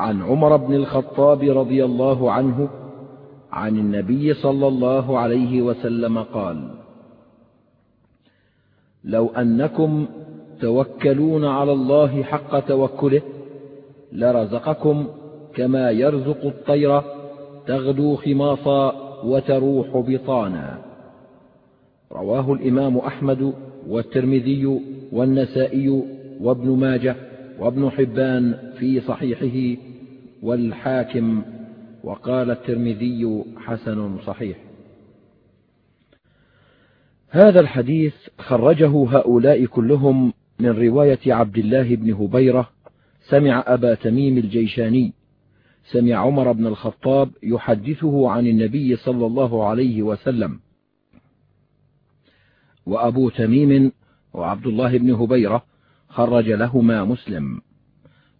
عن عمر بن الخطاب رضي الله عنه عن النبي صلى الله عليه وسلم قال لو أنكم توكلون على الله حق توكله لرزقكم كما يرزق الطير تغدو خماصا وتروح بطانا. رواه الإمام أحمد والترمذي والنسائي وابن ماجه وابن حبان في صحيحه والحاكم وقال الترمذي حسن صحيح. هذا الحديث خرجه هؤلاء كلهم من رواية عبد الله بن هبيرة سمع أبا تميم الجيشاني سمع عمر بن الخطاب يحدثه عن النبي صلى الله عليه وسلم. وأبو تميم وعبد الله بن هبيرة خرج لهما مسلم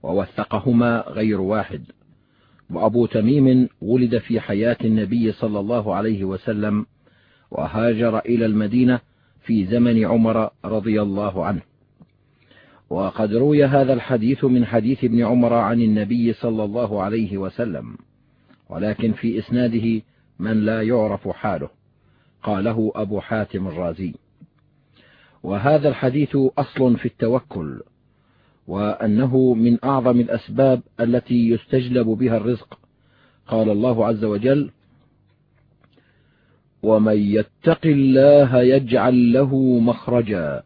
ووثقهما غير واحد. وأبو تميم ولد في حياة النبي صلى الله عليه وسلم وهاجر إلى المدينة في زمن عمر رضي الله عنه. وقد روي هذا الحديث من حديث ابن عمر عن النبي صلى الله عليه وسلم ولكن في إسناده من لا يعرف حاله. قاله أبو حاتم الرازي. وهذا الحديث أصل في التوكل وأنه من أعظم الأسباب التي يستجلب بها الرزق. قال الله عز وجل ومن يتق الله يجعل له مخرجا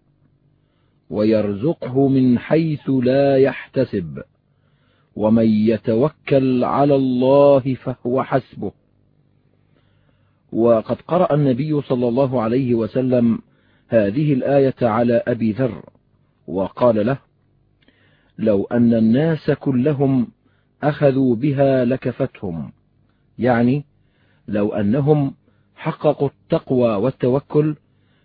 ويرزقه من حيث لا يحتسب ومن يتوكل على الله فهو حسبه. وقد قرأ النبي صلى الله عليه وسلم هذه الآية على أبي ذر وقال له لو أن الناس كلهم أخذوا بها لكفتهم يعني لو أنهم حققوا التقوى والتوكل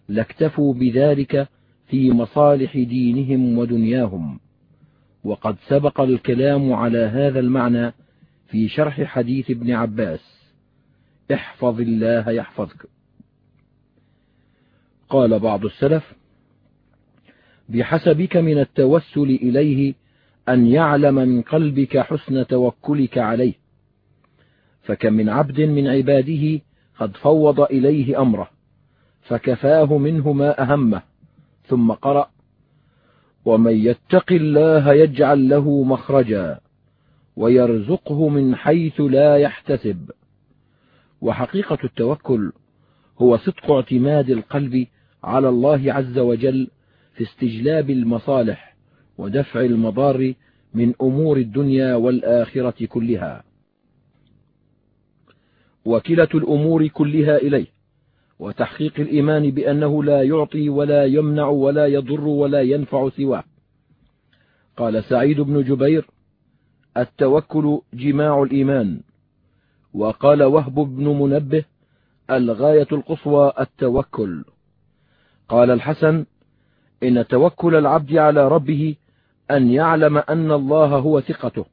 لاكتفوا بذلك في مصالح دينهم ودنياهم. وقد سبق الكلام على هذا المعنى في شرح حديث ابن عباس. احفظ الله يحفظك. قال بعض السلف بحسبك من التوسل إليه أن يعلم من قلبك حسن توكلك عليه فكم من عبد من عباده قد فوض إليه أمره فكفاه منه ما أهمه ثم قرأ ومن يتق الله يجعل له مخرجا ويرزقه من حيث لا يحتسب. وحقيقة التوكل هو صدق اعتماد القلب على الله عز وجل في استجلاب المصالح ودفع المضار من أمور الدنيا والآخرة كلها. وكلة الأمور كلها إليه وتحقيق الإيمان بأنه لا يعطي ولا يمنع ولا يضر ولا ينفع سواه. قال سعيد بن جبير التوكل جماع الإيمان. وقال وهب بن منبه الغاية القصوى التوكل. قال الحسن إن توكل العبد على ربه أن يعلم أن الله هو ثقته.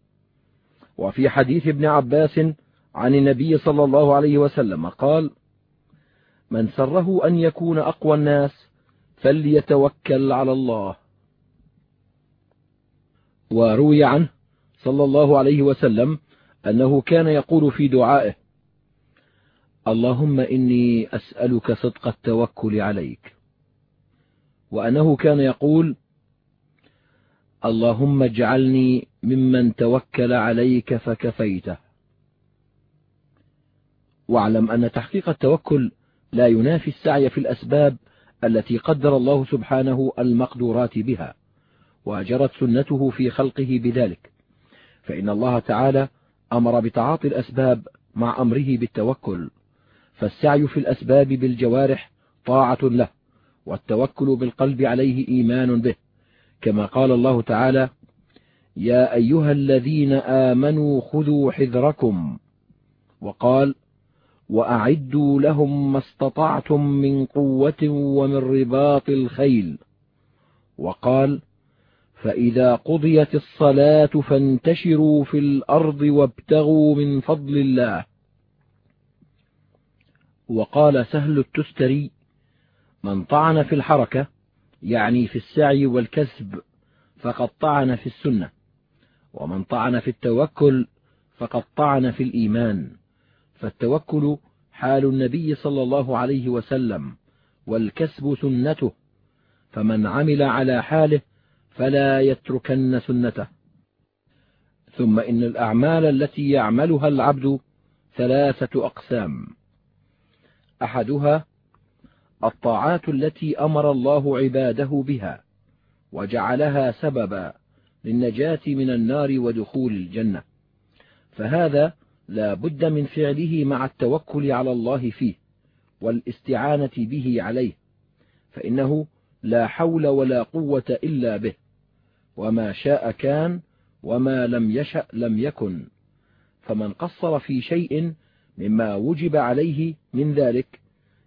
وفي حديث ابن عباس عن النبي صلى الله عليه وسلم قال من سره أن يكون أقوى الناس فليتوكل على الله. وروي عنه صلى الله عليه وسلم أنه كان يقول في دعائه اللهم إني أسألك صدق التوكل عليك. وأنه كان يقول اللهم اجعلني ممن توكل عليك فكفيته واعلم أن تحقيق التوكل لا ينافي السعي في الأسباب التي قدر الله سبحانه المقدورات بها وجرت سنته في خلقه بذلك. فإن الله تعالى أمر بتعاطي الأسباب مع أمره بالتوكل فالسعي في الأسباب بالجوارح طاعة له. والتوكل بالقلب عليه إيمان به. كما قال الله تعالى يا أيها الذين آمنوا خذوا حذركم. وقال وأعدوا لهم ما استطعتم من قوة ومن رباط الخيل. وقال فإذا قضيت الصلاة فانتشروا في الأرض وابتغوا من فضل الله. وقال سهل التستري من طعن في الحركة يعني في السعي والكسب فقد طعن في السنة. ومن طعن في التوكل فقد طعن في الإيمان. فالتوكل حال النبي صلى الله عليه وسلم والكسب سنته. فمن عمل على حاله فلا يتركن سنته. ثم إن الأعمال التي يعملها العبد ثلاثة أقسام. أحدها الطاعات التي أمر الله عباده بها وجعلها سببا للنجاة من النار ودخول الجنة. فهذا لا بد من فعله مع التوكل على الله فيه والاستعانة به عليه فإنه لا حول ولا قوة إلا به وما شاء كان وما لم يشأ لم يكن. فمن قصر في شيء مما وجب عليه من ذلك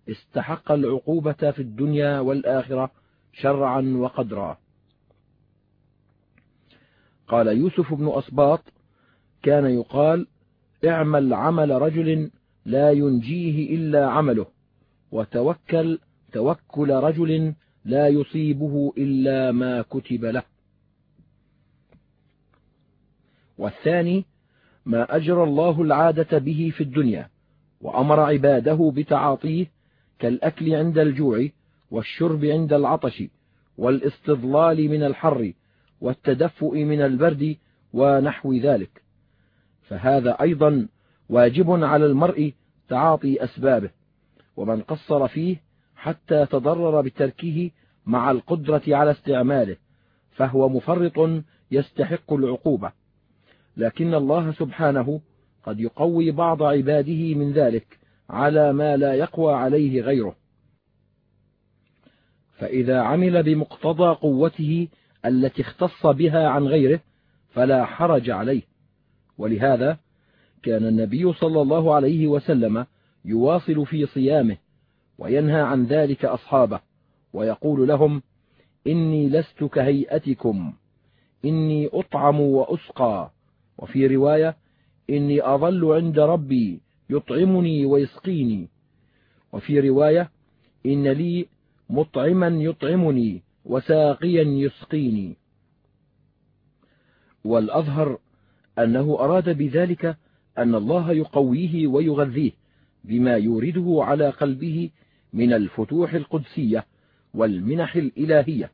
استحق العقوبة في الدنيا والآخرة شرعا وقدرا. قال يوسف بن أصباط كان يقال اعمل عمل رجل لا ينجيه إلا عمله وتوكل توكل رجل لا يصيبه إلا ما كتب له. والثاني ما أجرى الله العادة به في الدنيا وأمر عباده بتعاطيه كالأكل عند الجوع والشرب عند العطش والاستظلال من الحر والتدفؤ من البرد ونحو ذلك. فهذا أيضا واجب على المرء تعاطي أسبابه ومن قصر فيه حتى تضرر بتركه مع القدرة على استعماله فهو مفرط يستحق العقوبة. لكن الله سبحانه قد يقوي بعض عباده من ذلك على ما لا يقوى عليه غيره. فإذا عمل بمقتضى قوته التي اختص بها عن غيره فلا حرج عليه. ولهذا كان النبي صلى الله عليه وسلم يواصل في صيامه وينهى عن ذلك أصحابه ويقول لهم إني لست كهيئتكم إني أطعم وأسقى. وفي رواية إني أظل عند ربي يطعمني ويسقيني. وفي رواية إن لي مطعما يطعمني وساقيا يسقيني. والأظهر أنه أراد بذلك أن الله يقويه ويغذيه بما يورده على قلبه من الفتوح القدسية والمنح الإلهية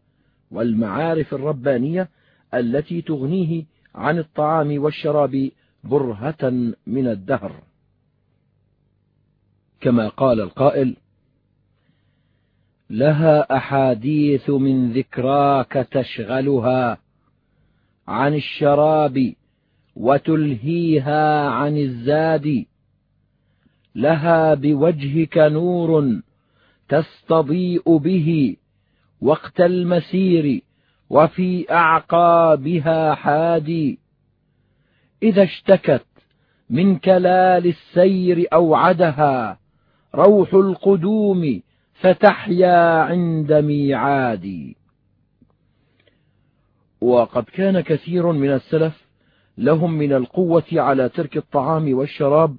والمعارف الربانية التي تغنيه عن الطعام والشراب برهة من الدهر. كما قال القائل لها أحاديث من ذكراك تشغلها عن الشراب وتلهيها عن الزاد لها بوجهك نور تستضيء به وقت المسير وفي أعقابها حادي. إذا اشتكت من كلال السير أوعدها روح القدوم فتحيا عند ميعاد وقد كان كثير من السلف لهم من القوة على ترك الطعام والشراب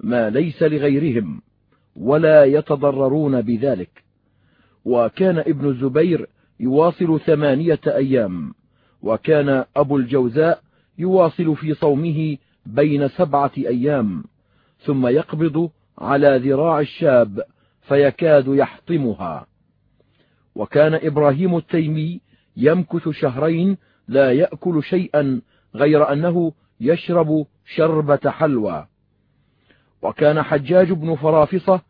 ما ليس لغيرهم ولا يتضررون بذلك. وكان ابن الزبير يواصل ثمانية أيام وكان أبو الجوزاء يواصل في صومه بين سبعة أيام ثم يقبض على ذراع الشاب فيكاد يحطمها. وكان إبراهيم التيمي يمكث شهرين لا يأكل شيئا غير أنه يشرب شربة حلوى. وكان حجاج بن فرافصة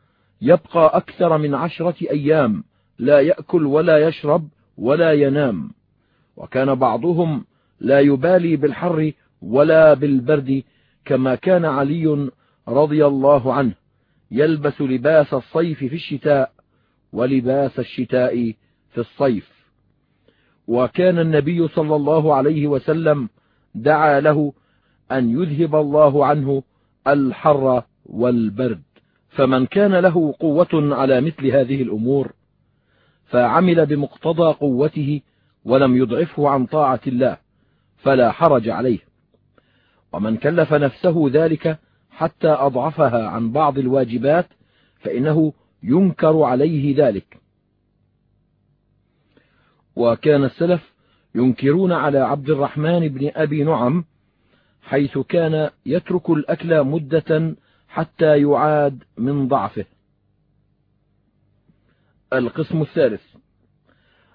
يبقى أكثر من عشرة أيام لا يأكل ولا يشرب ولا ينام. وكان بعضهم لا يبالي بالحر ولا بالبرد كما كان علي رضي الله عنه. يلبس لباس الصيف في الشتاء ولباس الشتاء في الصيف. وكان النبي صلى الله عليه وسلم دعا له أن يذهب الله عنه الحر والبرد. فمن كان له قوة على مثل هذه الأمور فعمل بمقتضى قوته ولم يضعفه عن طاعة الله فلا حرج عليه. ومن كلف نفسه ذلك حتى أضعفها عن بعض الواجبات فإنه ينكر عليه ذلك. وكان السلف ينكرون على عبد الرحمن بن أبي نعم حيث كان يترك الأكل مدة حتى يعاد من ضعفه. القسم الثالث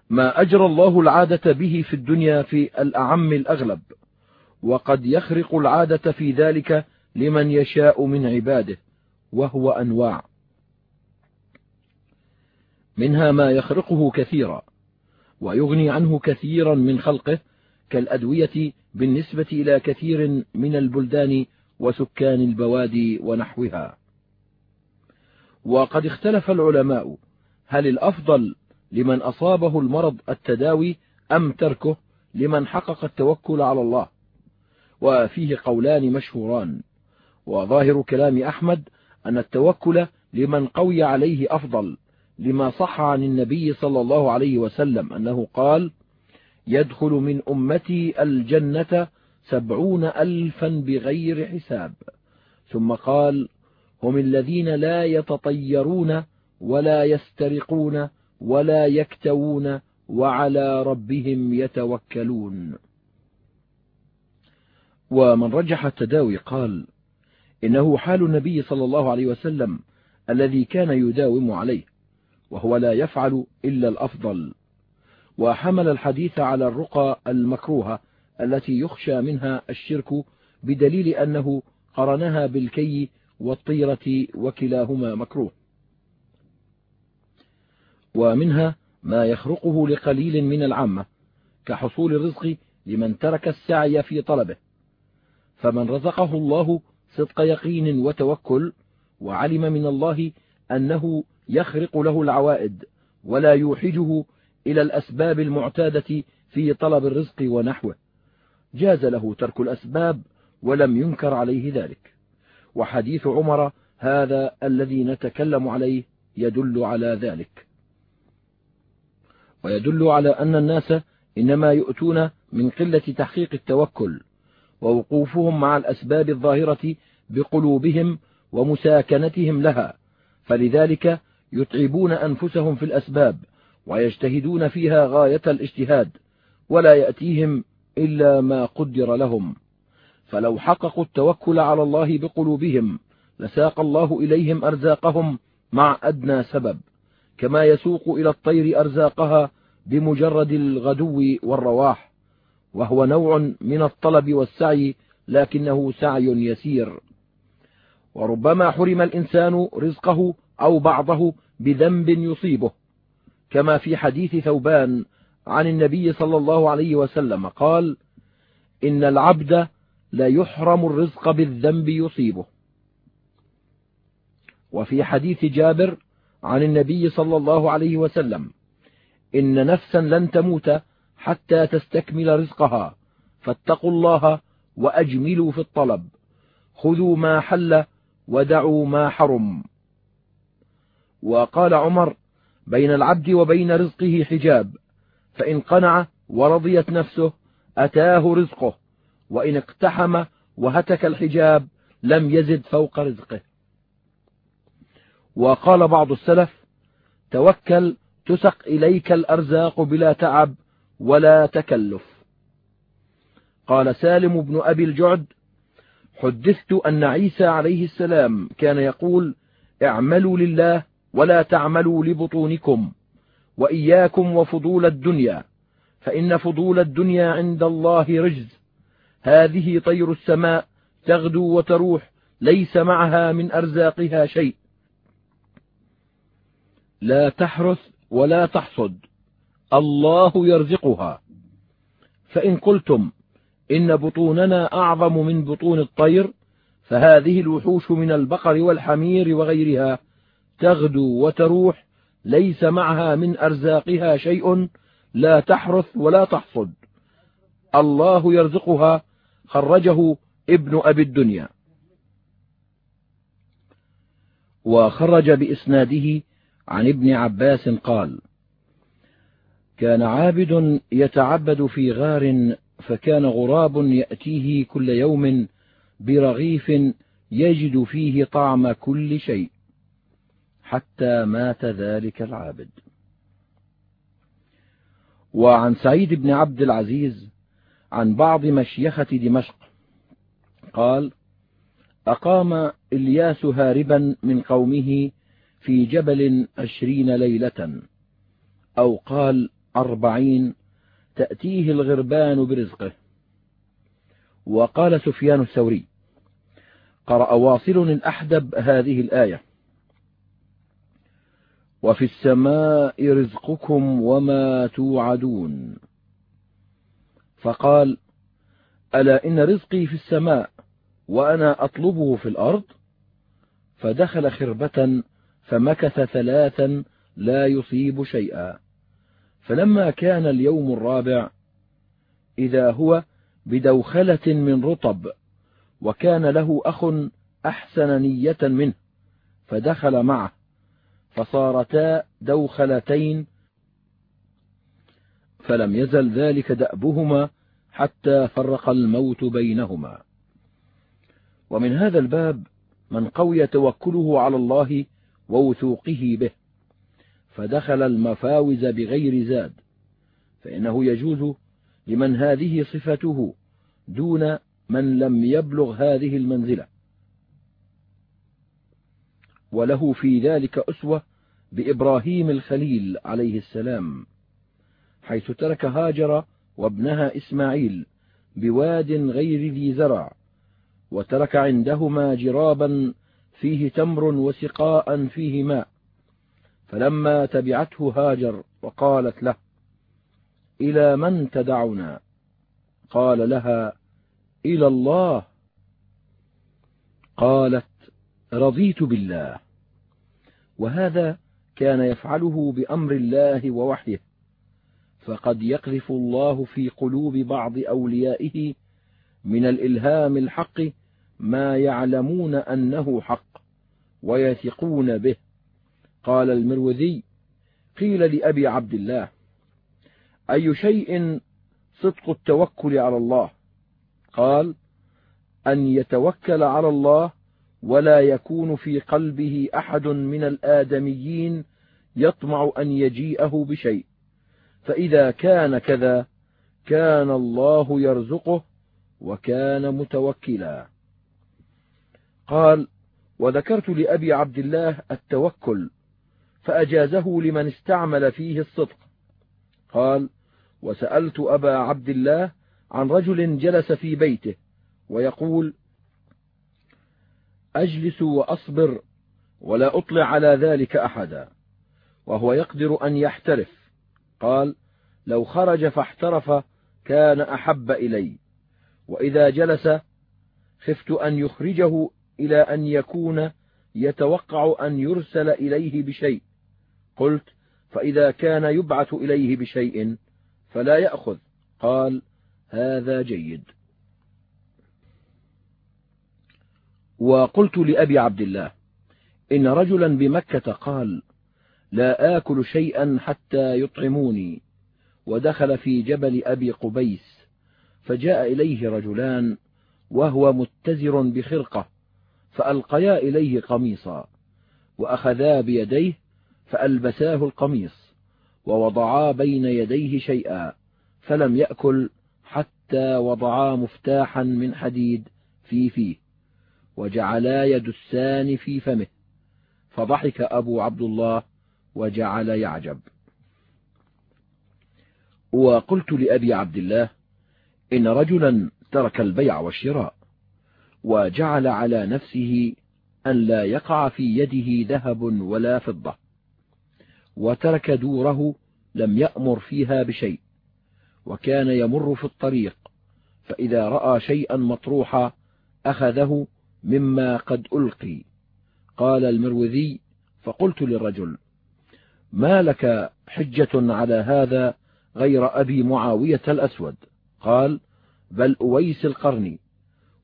ما أجرى الله العادة به في الدنيا في الأعم الأغلب وقد يخرق العادة في ذلك لمن يشاء من عباده وهو أنواع. منها ما يخرقه كثيرا ويغني عنه كثيرا من خلقه كالأدوية بالنسبة إلى كثير من البلدان وسكان البوادي ونحوها. وقد اختلف العلماء هل الأفضل لمن أصابه المرض التداوي أم تركه لمن حقق التوكل على الله؟ وفيه قولان مشهوران. وظاهر كلام أحمد أن التوكل لمن قوي عليه أفضل لما صح عن النبي صلى الله عليه وسلم أنه قال يدخل من أمتي الجنة سبعون ألفا بغير حساب. ثم قال هم الذين لا يتطيرون ولا يسترقون ولا يكتوون وعلى ربهم يتوكلون. ومن رجح التداوي قال إنه حال النبي صلى الله عليه وسلم الذي كان يداوم عليه وهو لا يفعل إلا الأفضل. وحمل الحديث على الرقى المكروهة التي يخشى منها الشرك بدليل أنه قرنها بالكي والطيرة وكلاهما مكروه. ومنها ما يخرقه لقليل من العامة كحصول الرزق لمن ترك السعي في طلبه. فمن رزقه الله صدق يقين وتوكل وعلم من الله أنه يخرق له العوائد ولا يوحجه إلى الأسباب المعتادة في طلب الرزق ونحوه. جاز له ترك الأسباب ولم ينكر عليه ذلك. وحديث عمر هذا الذي نتكلم عليه يدل على ذلك. ويدل على أن الناس إنما يؤتون من قلة تحقيق التوكل ووقوفهم مع الأسباب الظاهرة بقلوبهم ومساكنتهم لها فلذلك يتعبون أنفسهم في الأسباب ويجتهدون فيها غاية الاجتهاد ولا يأتيهم إلا ما قدر لهم. فلو حققوا التوكل على الله بقلوبهم لساق الله إليهم أرزاقهم مع أدنى سبب كما يسوق إلى الطير أرزاقها بمجرد الغدو والرواح. وهو نوع من الطلب والسعي لكنه سعي يسير. وربما حرم الإنسان رزقه أو بعضه بذنب يصيبه. كما في حديث ثوبان عن النبي صلى الله عليه وسلم قال إن العبد لا يحرم الرزق بالذنب يصيبه. وفي حديث جابر عن النبي صلى الله عليه وسلم إن نفسا لن تموت حتى تستكمل رزقها. فاتقوا الله وأجملوا في الطلب. خذوا ما حل ودعوا ما حرم. وقال عمر بين العبد وبين رزقه حجاب. فإن قنع ورضيت نفسه أتاه رزقه. وإن اقتحم وهتك الحجاب لم يزد فوق رزقه. وقال بعض السلف توكل تسق إليك الأرزاق بلا تعب ولا تكلف. قال سالم بن أبي الجعد حدثت أن عيسى عليه السلام كان يقول اعملوا لله ولا تعملوا لبطونكم وإياكم وفضول الدنيا فإن فضول الدنيا عند الله رجز. هذه طير السماء تغدو وتروح ليس معها من أرزاقها شيء. لا تحرث ولا تحصد. الله يرزقها. فإن قلتم إن بطوننا أعظم من بطون الطير فهذه الوحوش من البقر والحمير وغيرها تغدو وتروح ليس معها من أرزاقها شيء لا تحرث ولا تحصد. الله يرزقها خرجه ابن أبي الدنيا. وخرج بإسناده عن ابن عباس قال كان عابد يتعبد في غار فكان غراب يأتيه كل يوم برغيف يجد فيه طعم كل شيء حتى مات ذلك العابد. وعن سعيد بن عبد العزيز عن بعض مشيخة دمشق قال أقام إلياس هاربا من قومه في جبل عشرين ليلة أو قال أربعين تأتيه الغربان برزقه. وقال سفيان الثوري قرأ واصل الأحدب هذه الآية وفي السماء رزقكم وما توعدون. فقال ألا إن رزقي في السماء وأنا أطلبه في الأرض؟ فدخل خربة فمكث ثلاثا لا يصيب شيئا. فلما كان اليوم الرابع إذا هو بدوخلة من رطب وكان له أخ أحسن نية منه فدخل معه فصارتا دوخلتين فلم يزل ذلك دأبهما حتى فرق الموت بينهما. ومن هذا الباب من قوي توكله على الله ووثوقه به. فدخل المفاوز بغير زاد فإنه يجوز لمن هذه صفته دون من لم يبلغ هذه المنزلة. وله في ذلك أسوة بإبراهيم الخليل عليه السلام حيث ترك هاجر وابنها إسماعيل بواد غير ذي زرع وترك عندهما جرابا فيه تمر وسقاء فيه ماء فلما تبعته هاجر وقالت له إلى من تدعنا؟ قال لها إلى الله. قالت رضيت بالله. وهذا كان يفعله بأمر الله ووحيه. فقد يقذف الله في قلوب بعض أوليائه من الإلهام الحق ما يعلمون أنه حق ويثقون به. قال المروذي قيل لأبي عبد الله أي شيء صدق التوكل على الله؟ قال أن يتوكل على الله ولا يكون في قلبه أحد من الآدميين يطمع أن يجيئه بشيء. فإذا كان كذا كان الله يرزقه وكان متوكلا. قال وذكرت لأبي عبد الله التوكل فأجازه لمن استعمل فيه الصدق. قال وسألت أبا عبد الله عن رجل جلس في بيته ويقول أجلس وأصبر ولا أطلع على ذلك أحدا وهو يقدر أن يحترف. قال لو خرج فاحترف كان أحب إلي وإذا جلس خفت أن يخرجه إلى أن يكون يتوقع أن يرسل إليه بشيء. قلت فإذا كان يبعث إليه بشيء فلا يأخذ. قال هذا جيد. وقلت لأبي عبد الله إن رجلا بمكة قال لا آكل شيئا حتى يطعموني. ودخل في جبل أبي قبيس فجاء إليه رجلان وهو متزر بخرقة فألقيا إليه قميصا وأخذا بيديه فألبساه القميص ووضعا بين يديه شيئا فلم يأكل حتى وضعا مفتاحا من حديد في فيه وجعلا يدسان في فمه فضحك أبو عبد الله وجعل يعجب. وقلت لأبي عبد الله إن رجلا ترك البيع والشراء وجعل على نفسه أن لا يقع في يده ذهب ولا فضة وترك دوره لم يأمر فيها بشيء وكان يمر في الطريق فإذا رأى شيئا مطروحا أخذه مما قد ألقي. قال المروذي فقلت للرجل ما لك حجة على هذا غير أبي معاوية الأسود؟ قال بل أويس القرني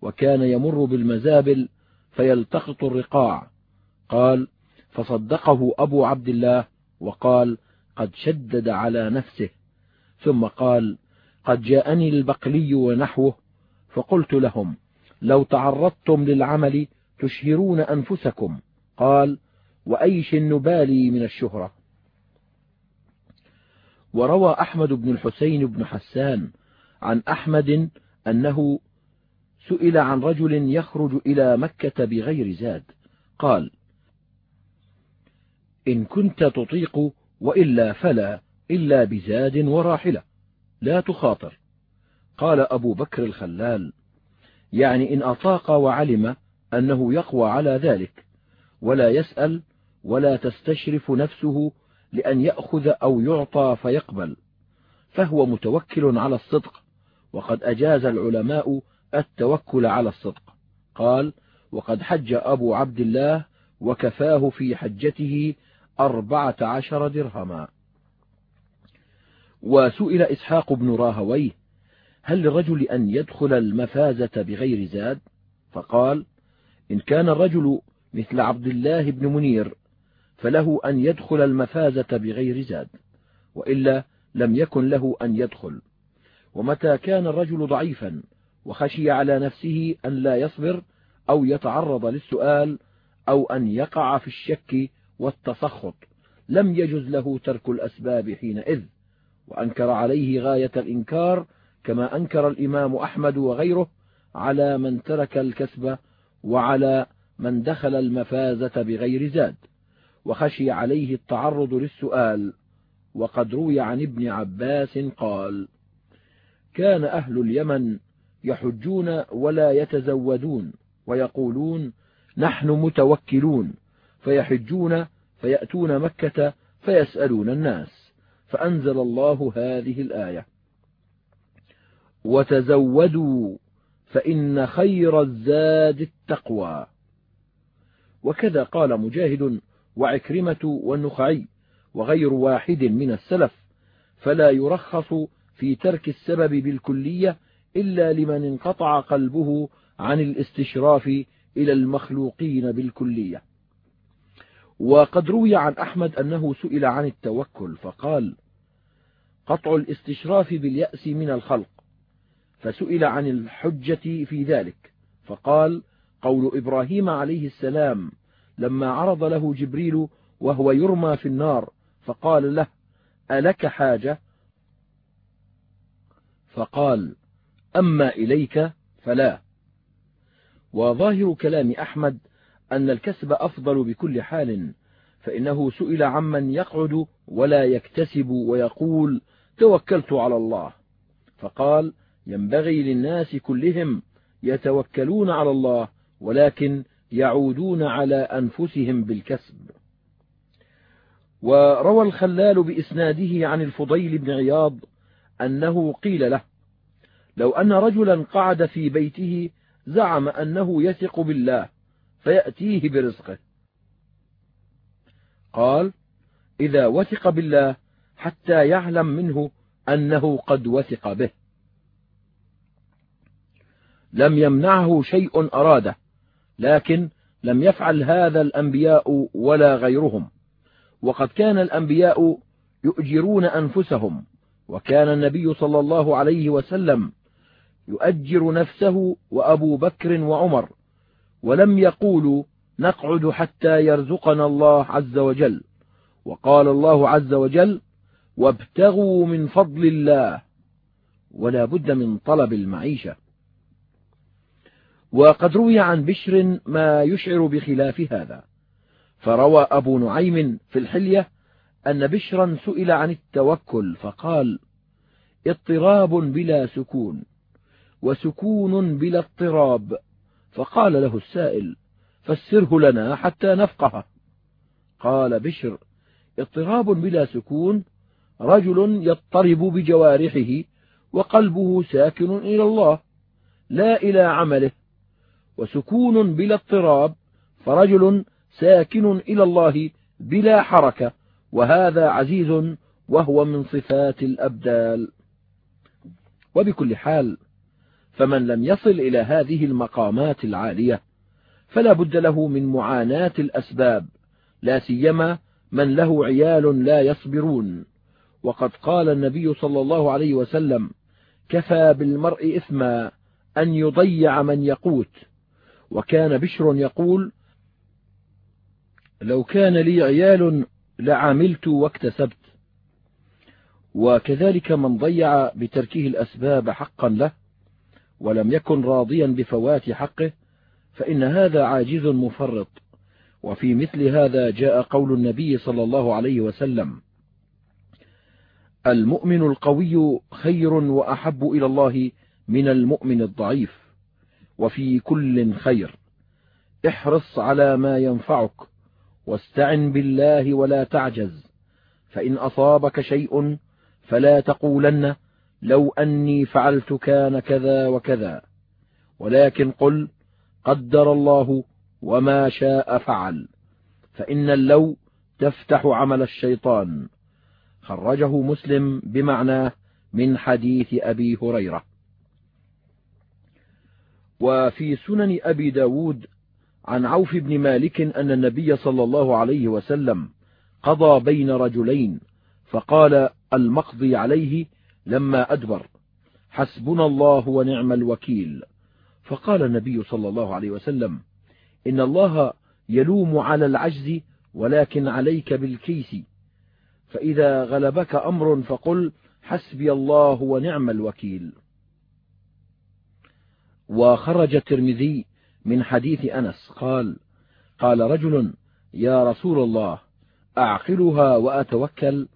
وكان يمر بالمزابل فيلتقط الرقاع. قال فصدقه أبو عبد الله وقال قد شدد على نفسه. ثم قال قد جاءني البقلي ونحوه فقلت لهم لو تعرضتم للعمل تشهرون أنفسكم. قال وأيش النبالي من الشهرة؟ وروى أحمد بن الحسين بن حسان عن أحمد أنه سئل عن رجل يخرج إلى مكة بغير زاد. قال إن كنت تطيق وإلا فلا إلا بزاد وراحلة. لا تخاطر. قال أبو بكر الخلال يعني إن أطاق وعلم أنه يقوى على ذلك ولا يسأل ولا تستشرف نفسه لأن يأخذ أو يعطى فيقبل فهو متوكل على الصدق وقد أجاز العلماء التوكل على الصدق. قال وقد حج أبو عبد الله وكفاه في حجته أربعة عشر درهما. وسئل إسحاق بن راهويه هل للرجل أن يدخل المفازة بغير زاد؟ فقال إن كان الرجل مثل عبد الله بن منير فله أن يدخل المفازة بغير زاد وإلا لم يكن له أن يدخل. ومتى كان الرجل ضعيفا وخشي على نفسه أن لا يصبر أو يتعرض للسؤال أو أن يقع في الشك والتسخط لم يجز له ترك الأسباب حينئذ وأنكر عليه غاية الإنكار كما أنكر الإمام أحمد وغيره على من ترك الكسب وعلى من دخل المفازة بغير زاد وخشي عليه التعرض للسؤال وقد روي عن ابن عباس قال كان أهل اليمن يحجون ولا يتزودون ويقولون نحن متوكلون فيحجون فيأتون مكة فيسألون الناس. فأنزل الله هذه الآية. وتزودوا فإن خير الزاد التقوى. وكذا قال مجاهد وعكرمة والنخعي وغير واحد من السلف فلا يرخص في ترك السبب بالكلية إلا لمن انقطع قلبه عن الاستشراف إلى المخلوقين بالكلية. وقد روي عن أحمد أنه سئل عن التوكل فقال قطع الاستشراف باليأس من الخلق. فسئل عن الحجة في ذلك فقال قول إبراهيم عليه السلام لما عرض له جبريل وهو يرمى في النار فقال له ألك حاجة؟ فقال أما إليك فلا. وظاهر كلام أحمد أن الكسب أفضل بكل حال فإنه سئل عمن يقعد ولا يكتسب ويقول توكلت على الله. فقال ينبغي للناس كلهم يتوكلون على الله ولكن يعودون على أنفسهم بالكسب. وروى الخلال بإسناده عن الفضيل بن عياض أنه قيل له لو أن رجلا قعد في بيته زعم أنه يثق بالله فيأتيه برزقه. قال إذا وثق بالله حتى يعلم منه أنه قد وثق به. لم يمنعه شيء أراده لكن لم يفعل هذا الأنبياء ولا غيرهم. وقد كان الأنبياء يؤجرون أنفسهم وكان النبي صلى الله عليه وسلم يؤجر نفسه وأبو بكر وعمر ولم يقولوا نقعد حتى يرزقنا الله عز وجل. وقال الله عز وجل وابتغوا من فضل الله ولا بد من طلب المعيشة. وقد روي عن بشر ما يشعر بخلاف هذا. فروى أبو نعيم في الحلية أن بشرا سئل عن التوكل فقال اضطراب بلا سكون وسكون بلا اضطراب. فقال له السائل فسره لنا حتى نفقه. قال بشر اضطراب بلا سكون رجل يضطرب بجوارحه وقلبه ساكن إلى الله لا إلى عمله وسكون بلا اضطراب فرجل ساكن إلى الله بلا حركة وهذا عزيز وهو من صفات الأبدال. وبكل حال فمن لم يصل إلى هذه المقامات العالية فلا بد له من معاناة الأسباب لا سيما من له عيال لا يصبرون. وقد قال النبي صلى الله عليه وسلم كفى بالمرء إثما أن يضيع من يقوت وكان بشر يقول لو كان لي عيال لعملت واكتسبت وكذلك من ضيع بتركه الأسباب حقا له ولم يكن راضيا بفوات حقه فإن هذا عاجز مفرط. وفي مثل هذا جاء قول النبي صلى الله عليه وسلم المؤمن القوي خير وأحب إلى الله من المؤمن الضعيف وفي كل خير. احرص على ما ينفعك واستعن بالله ولا تعجز فإن أصابك شيء فلا تقولن لو أني فعلت كان كذا وكذا. ولكن قل قدر الله وما شاء فعل. فإن اللو تفتح عمل الشيطان. خرجه مسلم بمعناه من حديث أبي هريرة. وفي سنن أبي ب داود عن عوف بن مالك أن النبي صلى الله عليه وسلم قضى بين رجلين فقال المقضي عليه لما أدبر حسبنا الله ونعم الوكيل. فقال النبي صلى الله عليه وسلم إن الله يلوم على العجز ولكن عليك بالكيس. فإذا غلبك أمر فقل حسبي الله ونعم الوكيل. وخرج الترمذي من حديث أنس قال قال رجل يا رسول الله أعقلها وأتوكل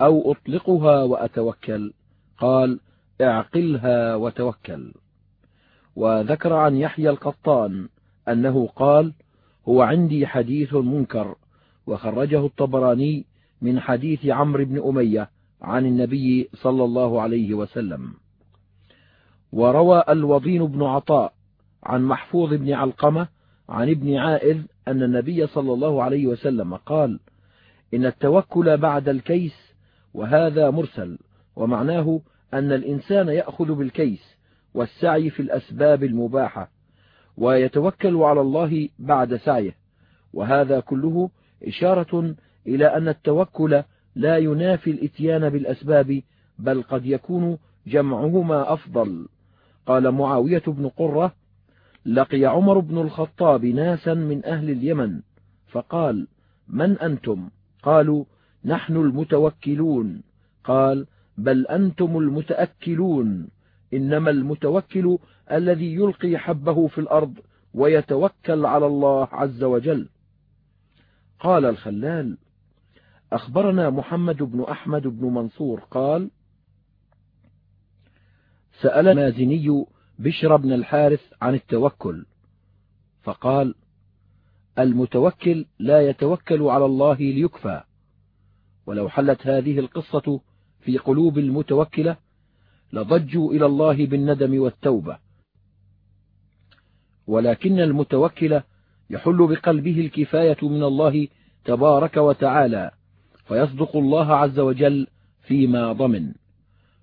أو أطلقها وأتوكل؟ قال اعقلها وتوكل. وذكر عن يحيى القطان أنه قال هو عندي حديث منكر وخرجه الطبراني من حديث عمرو بن أمية عن النبي صلى الله عليه وسلم. وروى الوضين بن عطاء عن محفوظ بن علقمة عن ابن عائذ أن النبي صلى الله عليه وسلم قال إن التوكل بعد الكيس وهذا مرسل ومعناه أن الإنسان يأخذ بالكيس والسعي في الأسباب المباحة ويتوكل على الله بعد سعيه وهذا كله إشارة إلى أن التوكل لا ينافي الإتيان بالأسباب بل قد يكون جمعهما أفضل. قال معاوية بن قرة لقي عمر بن الخطاب ناسا من أهل اليمن فقال من أنتم؟ قالوا نحن المتوكلون. قال بل أنتم المتأكلون. إنما المتوكل الذي يلقي حبه في الأرض ويتوكل على الله عز وجل. قال الخلال أخبرنا محمد بن أحمد بن منصور قال سأل المازني بشر بن الحارث عن التوكل. فقال المتوكل لا يتوكل على الله ليكفى. ولو حلت هذه القصة في قلوب المتوكلة لضجوا إلى الله بالندم والتوبة. ولكن المتوكل يحل بقلبه الكفاية من الله تبارك وتعالى فيصدق الله عز وجل فيما ضمن.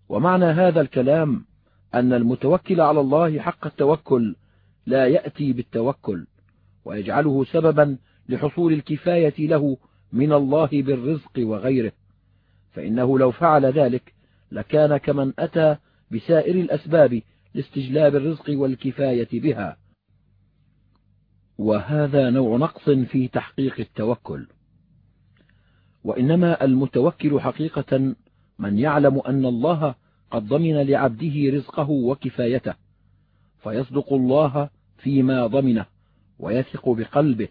ومعنى هذا الكلام أن المتوكل على الله حق التوكل لا يأتي بالتوكل ويجعله سببا لحصول الكفاية له من الله بالرزق وغيره. فإنه لو فعل ذلك لكان كمن أتى بسائر الأسباب لاستجلاب الرزق والكفاية بها. وهذا نوع نقص في تحقيق التوكل. وإنما المتوكل حقيقة من يعلم أن الله قد ضمن لعبده رزقه وكفايته فيصدق الله فيما ضمنه ويثق بقلبه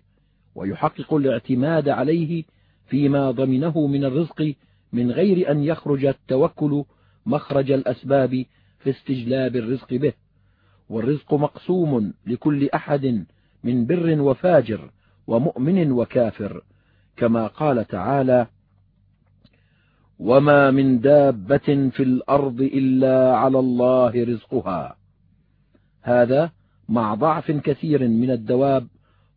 ويحقق الاعتماد عليه فيما ضمنه من الرزق من غير أن يخرج التوكل مخرج الأسباب في استجلاب الرزق به. والرزق مقسوم لكل أحد من بر وفاجر ومؤمن وكافر كما قال تعالى وما من دابة في الأرض إلا على الله رزقها. هذا مع ضعف كثير من الدواب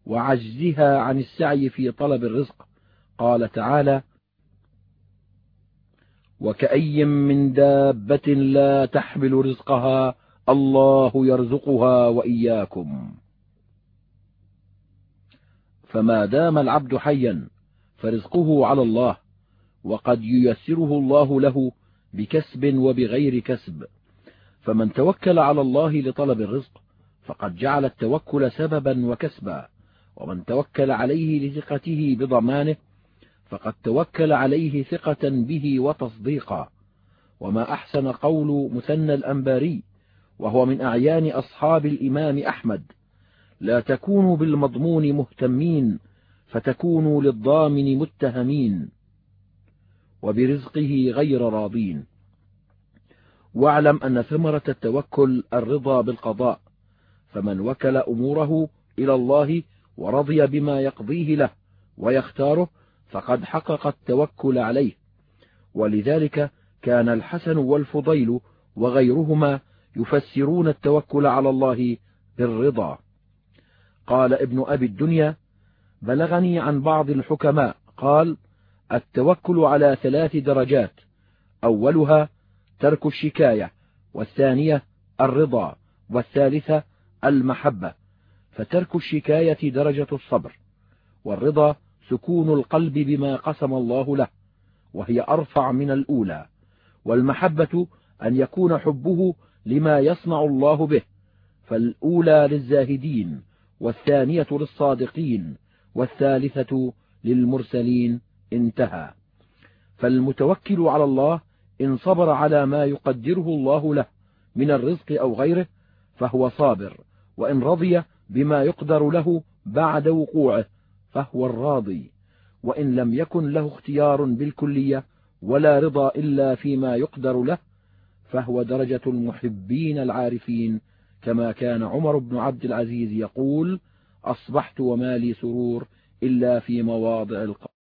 وعجزها عن السعي في طلب الرزق. قال تعالى وكأي من دابة لا تحمل رزقها الله يرزقها وإياكم. فما دام العبد حيا فرزقه على الله وقد ييسره الله له بكسب وبغير كسب. فمن توكل على الله لطلب الرزق فقد جعل التوكل سببا وكسبا. ومن توكل عليه لثقته بضمانه فقد توكل عليه ثقة به وتصديقا. وما أحسن قول مثنى الأنباري وهو من أعيان أصحاب الإمام أحمد لا تكونوا بالمضمون مهتمين فتكونوا للضامن متهمين. وبرزقه غير راضين. واعلم أن ثمرة التوكل الرضا بالقضاء فمن وكل أموره إلى الله ورضي بما يقضيه له ويختاره فقد حقق التوكل عليه. ولذلك كان الحسن والفضيل وغيرهما يفسرون التوكل على الله بالرضا. قال ابن أبي الدنيا بلغني عن بعض الحكماء قال التوكل على ثلاث درجات أولها ترك الشكاية والثانية الرضا والثالثة المحبة. فترك الشكاية درجة الصبر والرضا سكون القلب بما قسم الله له وهي أرفع من الأولى والمحبة أن يكون حبه لما يصنع الله به فالأولى للزاهدين والثانية للصادقين والثالثة للمرسلين انتهى. فالمتوكل على الله إن صبر على ما يقدره الله له من الرزق أو غيره فهو صابر وإن رضي بما يقدر له بعد وقوعه فهو الراضي وإن لم يكن له اختيار بالكلية ولا رضا إلا فيما يقدر له فهو درجة المحبين العارفين كما كان عمر بن عبد العزيز يقول أصبحت وما لي سرور إلا في مواضع القبر